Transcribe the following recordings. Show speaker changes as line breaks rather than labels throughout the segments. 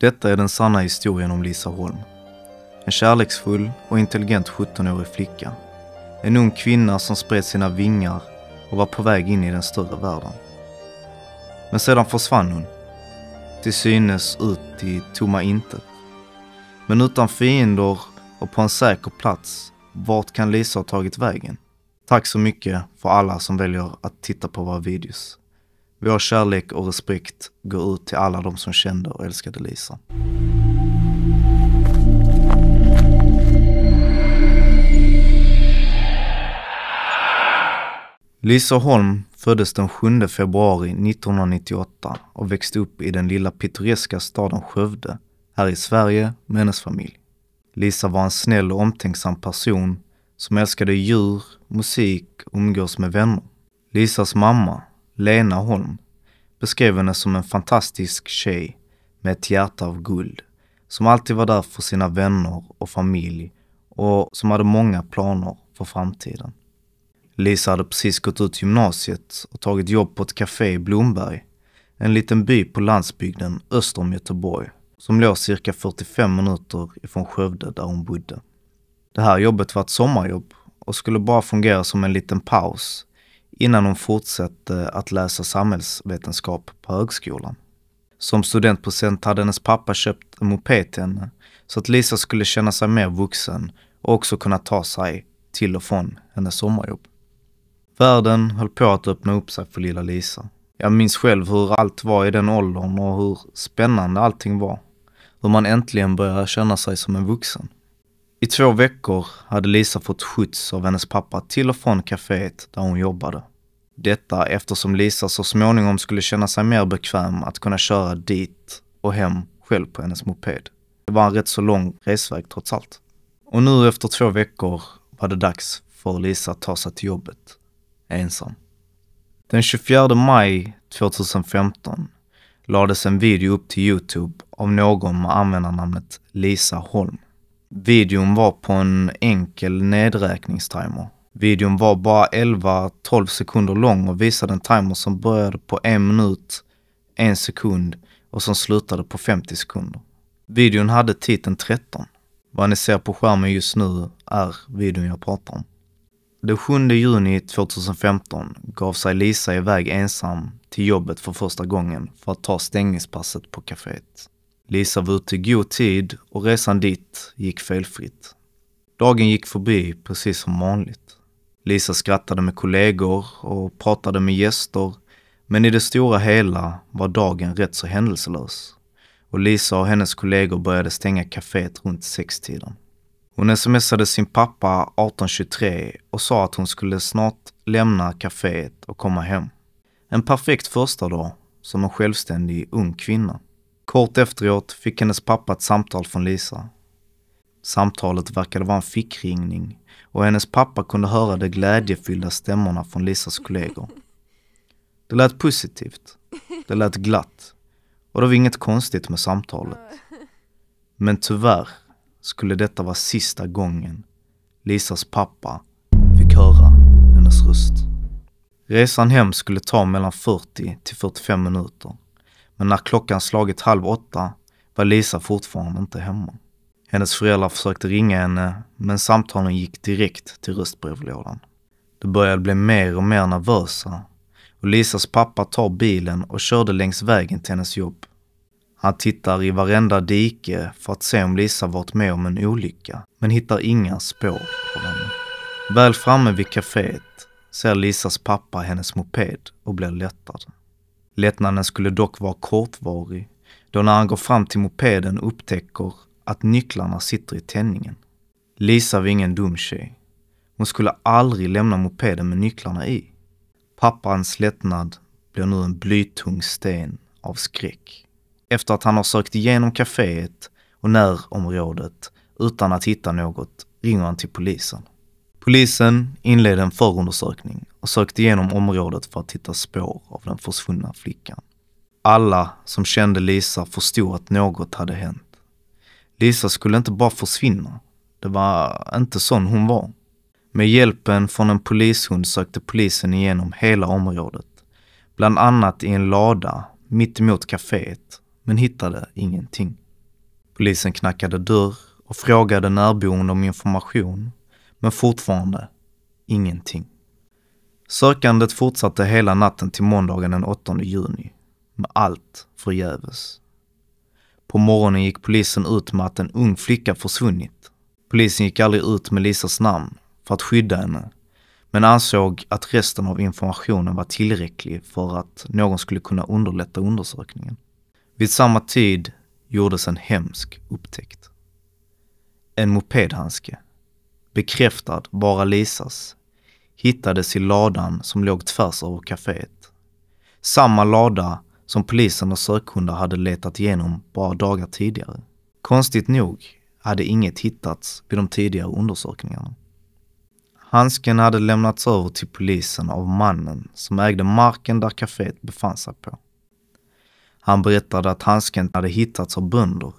Detta är den sanna historien om Lisa Holm. En kärleksfull och intelligent 17-årig flicka. En ung kvinna som spred sina vingar och var på väg in i den större världen. Men sedan försvann hon. Till synes ut i tomma intet. Men utan fiender och på en säker plats, vart kan Lisa ha tagit vägen? Tack så mycket för alla som väljer att titta på våra videos. Vår kärlek och respekt går ut till alla de som kände och älskade Lisa. Lisa Holm föddes den 7 februari 1998 och växte upp i den lilla pittoreska staden Skövde, här i Sverige med hennes familj. Lisa var en snäll och omtänksam person som älskade djur, musik och umgås med vänner. Lisas mamma, Lena Holm, beskrev henne som en fantastisk tjej med ett hjärta av guld, som alltid var där för sina vänner och familj och som hade många planer för framtiden. Lisa hade precis gått ut gymnasiet och tagit jobb på ett café i Blomberg, en liten by på landsbygden öster om Göteborg, som låg cirka 45 minuter ifrån Skövde där hon bodde. Det här jobbet var ett sommarjobb och skulle bara fungera som en liten paus innan hon fortsatte att läsa samhällsvetenskap på högskolan. Som studentpresent hade hennes pappa köpt en moped till henne så att Lisa skulle känna sig mer vuxen och också kunna ta sig till och från hennes sommarjobb. Världen höll på att öppna upp sig för lilla Lisa. Jag minns själv hur allt var i den åldern och hur spännande allting var. Hur man äntligen började känna sig som en vuxen. I två veckor hade Lisa fått skjuts av hennes pappa till och från kaféet där hon jobbade. Detta eftersom Lisa så småningom skulle känna sig mer bekväm att kunna köra dit och hem själv på hennes moped. Det var en rätt så lång resväg trots allt. Och nu efter två veckor var det dags för Lisa att ta sig till jobbet. Ensam. Den 24 maj 2015 lades en video upp till Youtube av någon med användarnamnet Lisa Holm. Videon var på en enkel nedräkningstimer. Videon var bara 11-12 sekunder lång och visade en timer som började på en minut, en sekund och som slutade på 50 sekunder. Videon hade titeln 13. Vad ni ser på skärmen just nu är videon jag pratar om. Den 7 juni 2015 gav sig Lisa iväg ensam till jobbet för första gången för att ta stängningspasset på kaféet. Lisa var ute i god tid och resan dit gick felfritt. Dagen gick förbi precis som vanligt. Lisa skrattade med kollegor och pratade med gäster, men i det stora hela var dagen rätt så händelselös. Och Lisa och hennes kollegor började stänga kaféet runt sextiden. Hon smsade sin pappa 1823 och sa att hon skulle snart lämna kaféet och komma hem. En perfekt första dag som en självständig ung kvinna. Kort efteråt fick hennes pappa ett samtal från Lisa. Samtalet verkade vara en fickringning och hennes pappa kunde höra de glädjefyllda stämmorna från Lisas kollegor. Det lät positivt. Det lät glatt. Och det var inget konstigt med samtalet. Men tyvärr skulle detta vara sista gången Lisas pappa fick höra hennes röst. Resan hem skulle ta mellan 40 till 45 minuter. Men när klockan slagit halv åtta var Lisa fortfarande inte hemma. Hennes föräldrar försökte ringa henne, men samtalen gick direkt till röstbrevlådan. De började bli mer och mer nervösa och Lisas pappa tar bilen och körde längs vägen till hennes jobb. Han tittar i varenda dike för att se om Lisa varit med om en olycka, men hittar inga spår av henne. Väl framme vid kaféet ser Lisas pappa hennes moped och blir lättad. Lättnaden skulle dock vara kortvarig, då när han går fram till mopeden upptäcker att nycklarna sitter i tändningen. Lisa var ingen dum tjej. Hon skulle aldrig lämna mopeden med nycklarna i. Pappans lättnad blir nu en blytung sten av skräck. Efter att han har sökt igenom kaféet och närområdet utan att hitta något ringer han till polisen. Polisen inledde en förundersökning och sökte igenom området för att hitta spår av den försvunna flickan. Alla som kände Lisa förstod att något hade hänt. Lisa skulle inte bara försvinna. Det var inte sån hon var. Med hjälpen från en polishund sökte polisen igenom hela området. Bland annat i en lada mitt emot kaféet, men hittade ingenting. Polisen knackade dörr och frågade närboende om information, men fortfarande ingenting. Sökandet fortsatte hela natten till måndagen den 8 juni, med allt förgäves. På morgonen gick polisen ut med att en ung flicka försvunnit. Polisen gick aldrig ut med Lisas namn för att skydda henne, men ansåg att resten av informationen var tillräcklig för att någon skulle kunna underlätta undersökningen. Vid samma tid gjordes en hemsk upptäckt. En mopedhandske, bekräftad vara Lisas, hittades i ladan som låg tvärs över kaféet. Samma lada som polisen och sökhundar hade letat igenom bara dagar tidigare. Konstigt nog hade inget hittats vid de tidigare undersökningarna. Handsken hade lämnats över till polisen av mannen som ägde marken där kaféet befann sig på. Han berättade att handsken hade hittats av bönder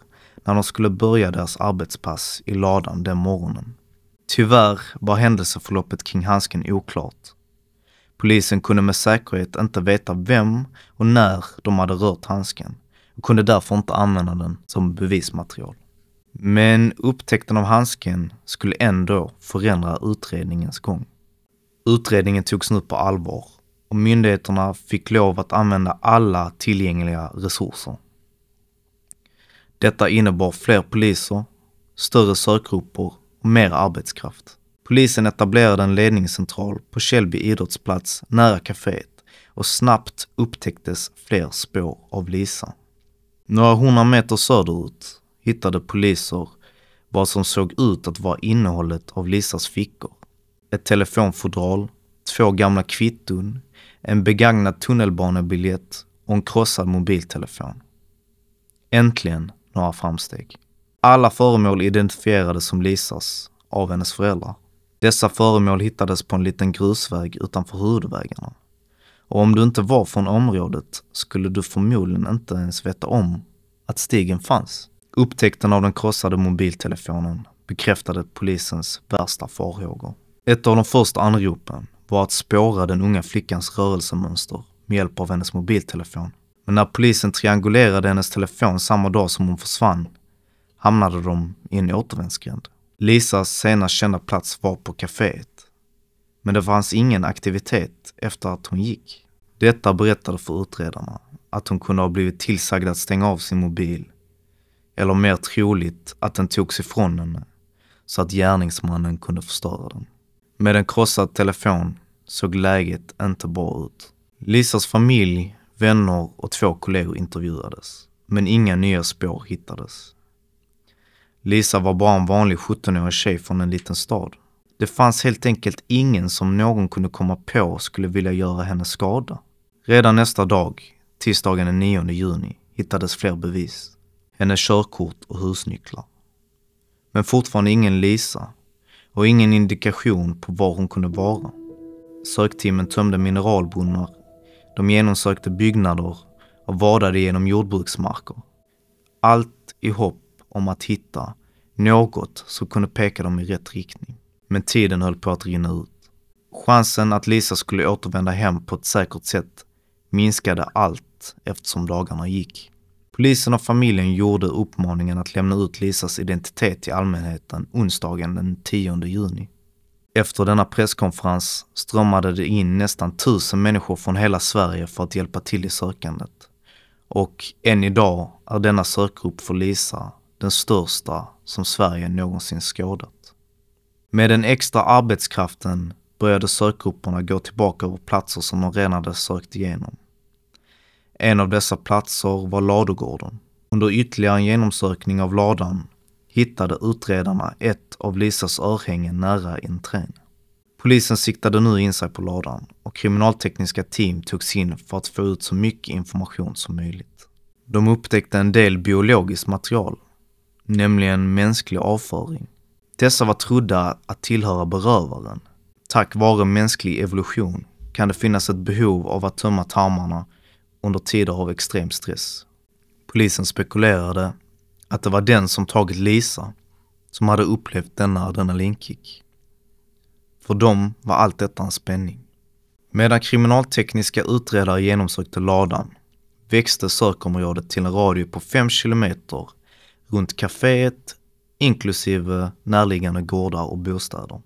när de skulle börja deras arbetspass i ladan den morgonen. Tyvärr var händelseförloppet kring handsken oklart. Polisen kunde med säkerhet inte veta vem och när de hade rört handsken och kunde därför inte använda den som bevismaterial. Men upptäckten av handsken skulle ändå förändra utredningens gång. Utredningen togs nu på allvar och myndigheterna fick lov att använda alla tillgängliga resurser. Detta innebar fler poliser, större sökgrupper och mer arbetskraft. Polisen etablerade en ledningscentral på Källby idrottsplats nära kaféet och snabbt upptäcktes fler spår av Lisa. Några hundra meter söderut hittade poliser vad som såg ut att vara innehållet av Lisas fickor. Ett telefonfodral, två gamla kvitton, en begagnad tunnelbanebiljett och en krossad mobiltelefon. Äntligen några framsteg. Alla föremål identifierades som Lisas av hennes föräldrar. Dessa föremål hittades på en liten grusväg utanför huvudvägarna. Och om du inte var från området skulle du förmodligen inte ens veta om att stigen fanns. Upptäckten av den krossade mobiltelefonen bekräftade polisens värsta farhågor. Ett av de första anropen var att spåra den unga flickans rörelsemönster med hjälp av hennes mobiltelefon. Men när polisen triangulerade hennes telefon samma dag som hon försvann hamnade de i en återvändsgränd. Lisas senast kända plats var på kaféet. Men det fanns ingen aktivitet efter att hon gick. Detta berättade för utredarna att hon kunde ha blivit tillsagd att stänga av sin mobil. Eller mer troligt att den togs ifrån henne så att gärningsmannen kunde förstöra den. Med en krossad telefon såg läget inte bra ut. Lisas familj, vänner och två kollegor intervjuades, men inga nya spår hittades. Lisa var bara en vanlig 17-årig tjej från en liten stad. Det fanns helt enkelt ingen som någon kunde komma på skulle vilja göra henne skada. Redan nästa dag, tisdagen den 9 juni, hittades fler bevis. Hennes körkort och husnycklar. Men fortfarande ingen Lisa och ingen indikation på var hon kunde vara. Sökteamen tömde mineralbrunnar, de genomsökte byggnader och vadade genom jordbruksmarker. Allt i hopp om att hitta något som kunde peka dem i rätt riktning. Men tiden höll på att rinna ut. Chansen att Lisa skulle återvända hem på ett säkert sätt minskade allt eftersom dagarna gick. Polisen och familjen gjorde uppmaningen att lämna ut Lisas identitet till allmänheten onsdagen den 10 juni. Efter denna presskonferens strömmade det in nästan tusen människor från hela Sverige för att hjälpa till i sökandet. Och än idag är denna sökgrupp för Lisa den största som Sverige någonsin skådat. Med den extra arbetskraften började sökgrupperna gå tillbaka över platser som de redan hade sökt igenom. En av dessa platser var ladugården. Under ytterligare en genomsökning av ladan hittade utredarna ett av Lisas örhängen nära entrén. Polisen siktade nu in sig på ladan och kriminaltekniska team togs in för att få ut så mycket information som möjligt. De upptäckte en del biologiskt material nämligen mänsklig avföring. Dessa var trodda att tillhöra berövaren. Tack vare mänsklig evolution kan det finnas ett behov av att tömma tarmarna under tider av extrem stress. Polisen spekulerade att det var den som tagit Lisa som hade upplevt denna adrenalinkick. För dem var allt detta en spänning. Medan kriminaltekniska utredare genomsökte ladan växte sökområdet till en radie på 5 kilometer runt kaféet inklusive närliggande gårdar och bostäder.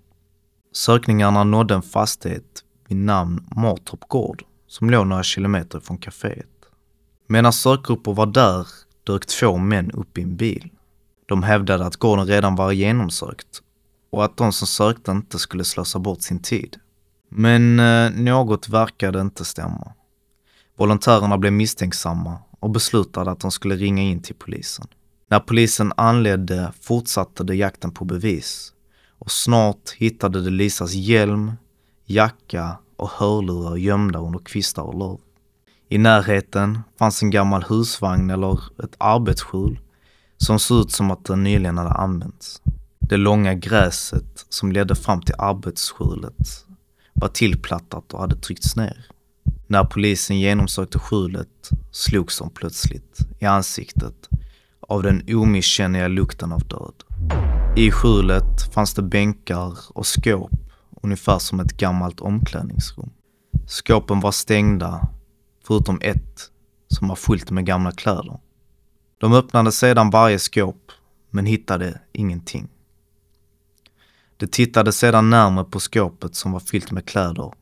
Sökningarna nådde en fastighet vid namn Martorp gård som låg några kilometer från kaféet. Medan sökgrupper var där dök två män upp i en bil. De hävdade att gården redan var genomsökt och att de som sökte inte skulle slösa bort sin tid. Men eh, något verkade inte stämma. Volontärerna blev misstänksamma och beslutade att de skulle ringa in till polisen. När polisen anledde fortsatte de jakten på bevis och snart hittade de Lisas hjälm, jacka och hörlurar gömda under kvistar och löv. I närheten fanns en gammal husvagn eller ett arbetsskjul som såg ut som att den nyligen hade använts. Det långa gräset som ledde fram till arbetsskjulet var tillplattat och hade tryckts ner. När polisen genomsökte skjulet slogs de plötsligt i ansiktet av den omisskännliga lukten av död. I skjulet fanns det bänkar och skåp ungefär som ett gammalt omklädningsrum. Skåpen var stängda, förutom ett som var fullt med gamla kläder. De öppnade sedan varje skåp, men hittade ingenting. De tittade sedan närmare på skåpet som var fyllt med kläder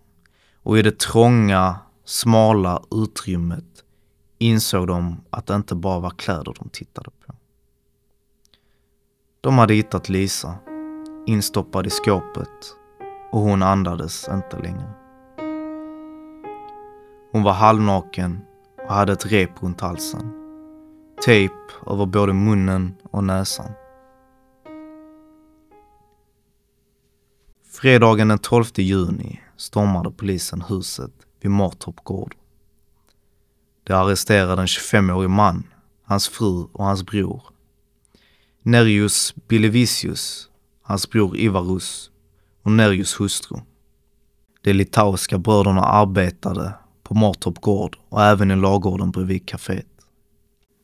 och i det trånga, smala utrymmet insåg de att det inte bara var kläder de tittade på. De hade hittat Lisa, instoppad i skåpet och hon andades inte längre. Hon var halvnaken och hade ett rep runt halsen. Tejp över både munnen och näsan. Fredagen den 12 juni stormade polisen huset vid Martorp gård. De arresterade en 25-årig man, hans fru och hans bror. Nerius Bilevicius, hans bror Ivarus och Nerius hustru. De litauiska bröderna arbetade på Martorp gård och även i lagården bredvid kaféet.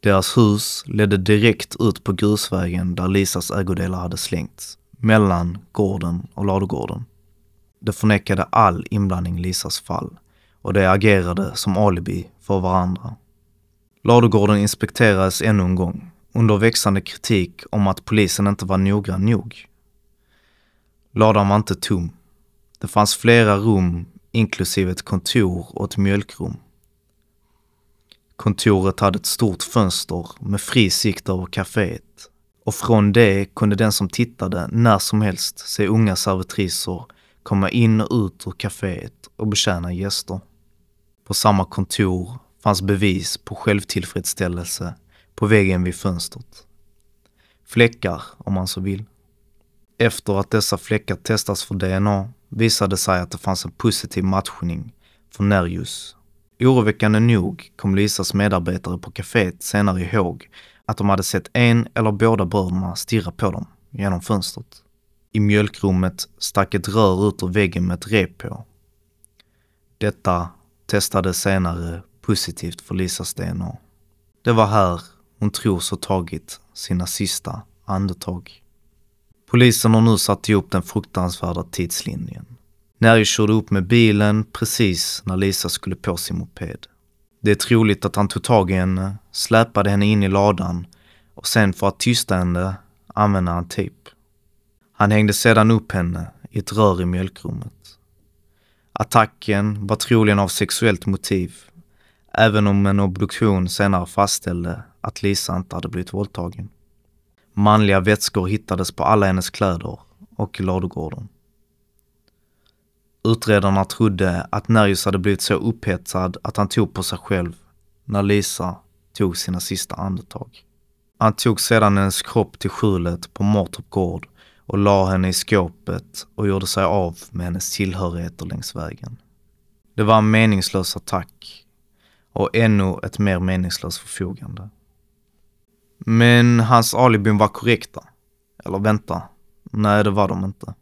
Deras hus ledde direkt ut på grusvägen där Lisas ägodelar hade slängts, mellan gården och ladugården. De förnekade all inblandning i Lisas fall och de agerade som alibi för varandra. Ladugården inspekterades ännu en gång under växande kritik om att polisen inte var noggrann nog. Ladan var inte tom. Det fanns flera rum inklusive ett kontor och ett mjölkrum. Kontoret hade ett stort fönster med fri sikt över kaféet och från det kunde den som tittade när som helst se unga servitriser komma in och ut ur kaféet och betjäna gäster. På samma kontor fanns bevis på självtillfredsställelse på väggen vid fönstret. Fläckar, om man så vill. Efter att dessa fläckar testats för DNA visade sig att det fanns en positiv matchning för Nerjus. Oroväckande nog kom Lisas medarbetare på kaféet senare ihåg att de hade sett en eller båda bröderna stirra på dem genom fönstret. I mjölkrummet stack ett rör ut ur väggen med ett rep på. Detta Testade senare positivt för Lisas DNA. Det var här hon tros ha tagit sina sista andetag. Polisen har nu satt ihop den fruktansvärda tidslinjen. Neri körde upp med bilen precis när Lisa skulle på sin moped. Det är troligt att han tog tag i henne, släpade henne in i ladan och sen för att tysta henne använde han tejp. Han hängde sedan upp henne i ett rör i mjölkrummet. Attacken var troligen av sexuellt motiv, även om en obduktion senare fastställde att Lisa inte hade blivit våldtagen. Manliga vätskor hittades på alla hennes kläder och i ladugården. Utredarna trodde att Nerjus hade blivit så upphetsad att han tog på sig själv när Lisa tog sina sista andetag. Han tog sedan hennes kropp till skjulet på Mårtorp gård och la henne i skåpet och gjorde sig av med hennes tillhörigheter längs vägen. Det var en meningslös attack och ännu ett mer meningslöst förfogande. Men hans alibin var korrekta. Eller vänta, nej det var de inte.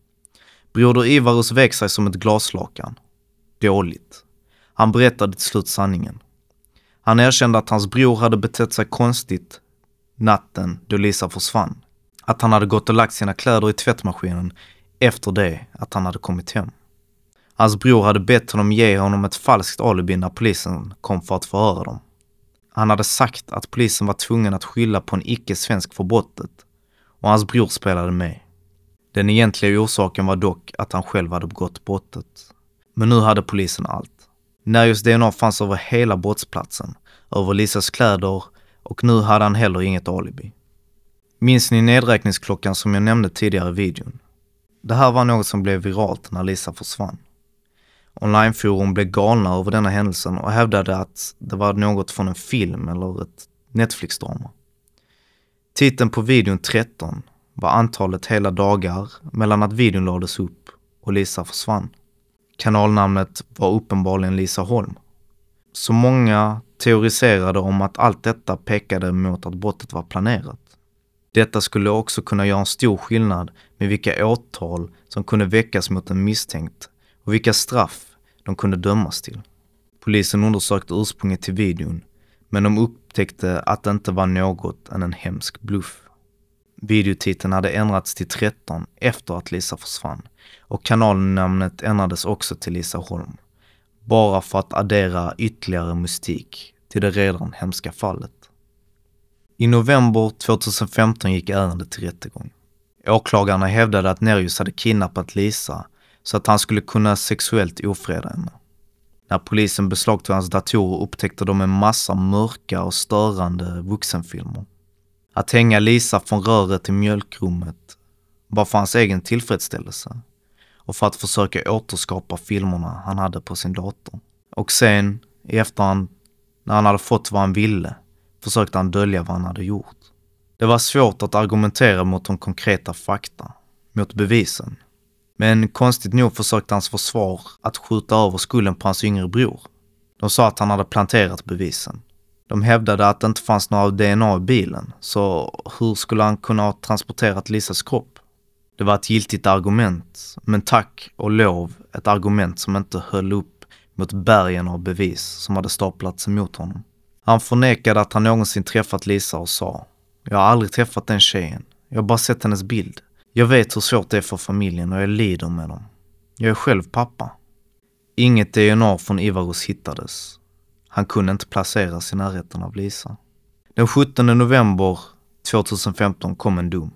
Broder Ivarus vek sig som ett glaslakan. Dåligt. Han berättade till slut sanningen. Han erkände att hans bror hade betett sig konstigt natten då Lisa försvann. Att han hade gått och lagt sina kläder i tvättmaskinen efter det att han hade kommit hem. Hans bror hade bett honom ge honom ett falskt alibi när polisen kom för att förhöra dem. Han hade sagt att polisen var tvungen att skylla på en icke-svensk för brottet och hans bror spelade med. Den egentliga orsaken var dock att han själv hade begått brottet. Men nu hade polisen allt. Nerios DNA fanns över hela brottsplatsen, över Lisas kläder och nu hade han heller inget alibi. Minns ni nedräkningsklockan som jag nämnde tidigare i videon? Det här var något som blev viralt när Lisa försvann. Onlineforum blev galna över denna händelsen och hävdade att det var något från en film eller ett Netflix-drama. Titeln på videon 13 var antalet hela dagar mellan att videon lades upp och Lisa försvann. Kanalnamnet var uppenbarligen Lisa Holm. Så många teoriserade om att allt detta pekade mot att brottet var planerat. Detta skulle också kunna göra en stor skillnad med vilka åtal som kunde väckas mot en misstänkt och vilka straff de kunde dömas till. Polisen undersökte ursprunget till videon, men de upptäckte att det inte var något än en hemsk bluff. Videotiteln hade ändrats till 13 efter att Lisa försvann och kanalnamnet ändrades också till Lisa Holm. Bara för att addera ytterligare mystik till det redan hemska fallet. I november 2015 gick ärendet till rättegång. Åklagarna hävdade att Nerius hade kidnappat Lisa så att han skulle kunna sexuellt ofreda henne. När polisen beslagtog hans datorer upptäckte de en massa mörka och störande vuxenfilmer. Att hänga Lisa från röret till mjölkrummet var för hans egen tillfredsställelse och för att försöka återskapa filmerna han hade på sin dator. Och sen, i efterhand, när han hade fått vad han ville, försökte han dölja vad han hade gjort. Det var svårt att argumentera mot de konkreta fakta, mot bevisen. Men konstigt nog försökte hans försvar att skjuta över skulden på hans yngre bror. De sa att han hade planterat bevisen. De hävdade att det inte fanns några DNA i bilen, så hur skulle han kunna ha transporterat Lisas kropp? Det var ett giltigt argument, men tack och lov ett argument som inte höll upp mot bergen av bevis som hade staplats emot honom. Han förnekade att han någonsin träffat Lisa och sa Jag har aldrig träffat den tjejen. Jag har bara sett hennes bild. Jag vet hur svårt det är för familjen och jag lider med dem. Jag är själv pappa. Inget DNA från Ivarus hittades. Han kunde inte placeras i närheten av Lisa. Den 17 november 2015 kom en dom.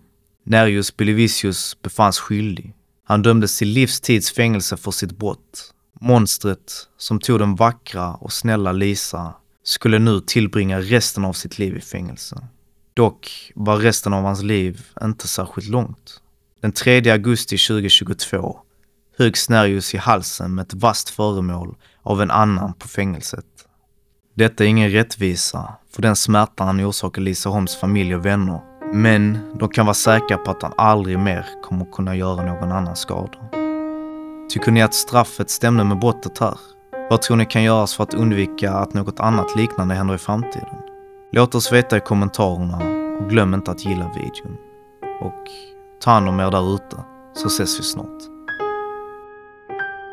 Nerius Bilivicius befanns skyldig. Han dömdes till livstids fängelse för sitt brott. Monstret som tog den vackra och snälla Lisa skulle nu tillbringa resten av sitt liv i fängelse. Dock var resten av hans liv inte särskilt långt. Den 3 augusti 2022 höggs Nerius i halsen med ett vasst föremål av en annan på fängelset. Detta är ingen rättvisa för den smärta han orsakar Lisa Holms familj och vänner. Men de kan vara säkra på att han aldrig mer kommer kunna göra någon annan skada. Tycker ni att straffet stämde med brottet här? Vad tror ni kan göras för att undvika att något annat liknande händer i framtiden? Låt oss veta i kommentarerna och glöm inte att gilla videon. Och ta hand om er där ute, så ses vi snart.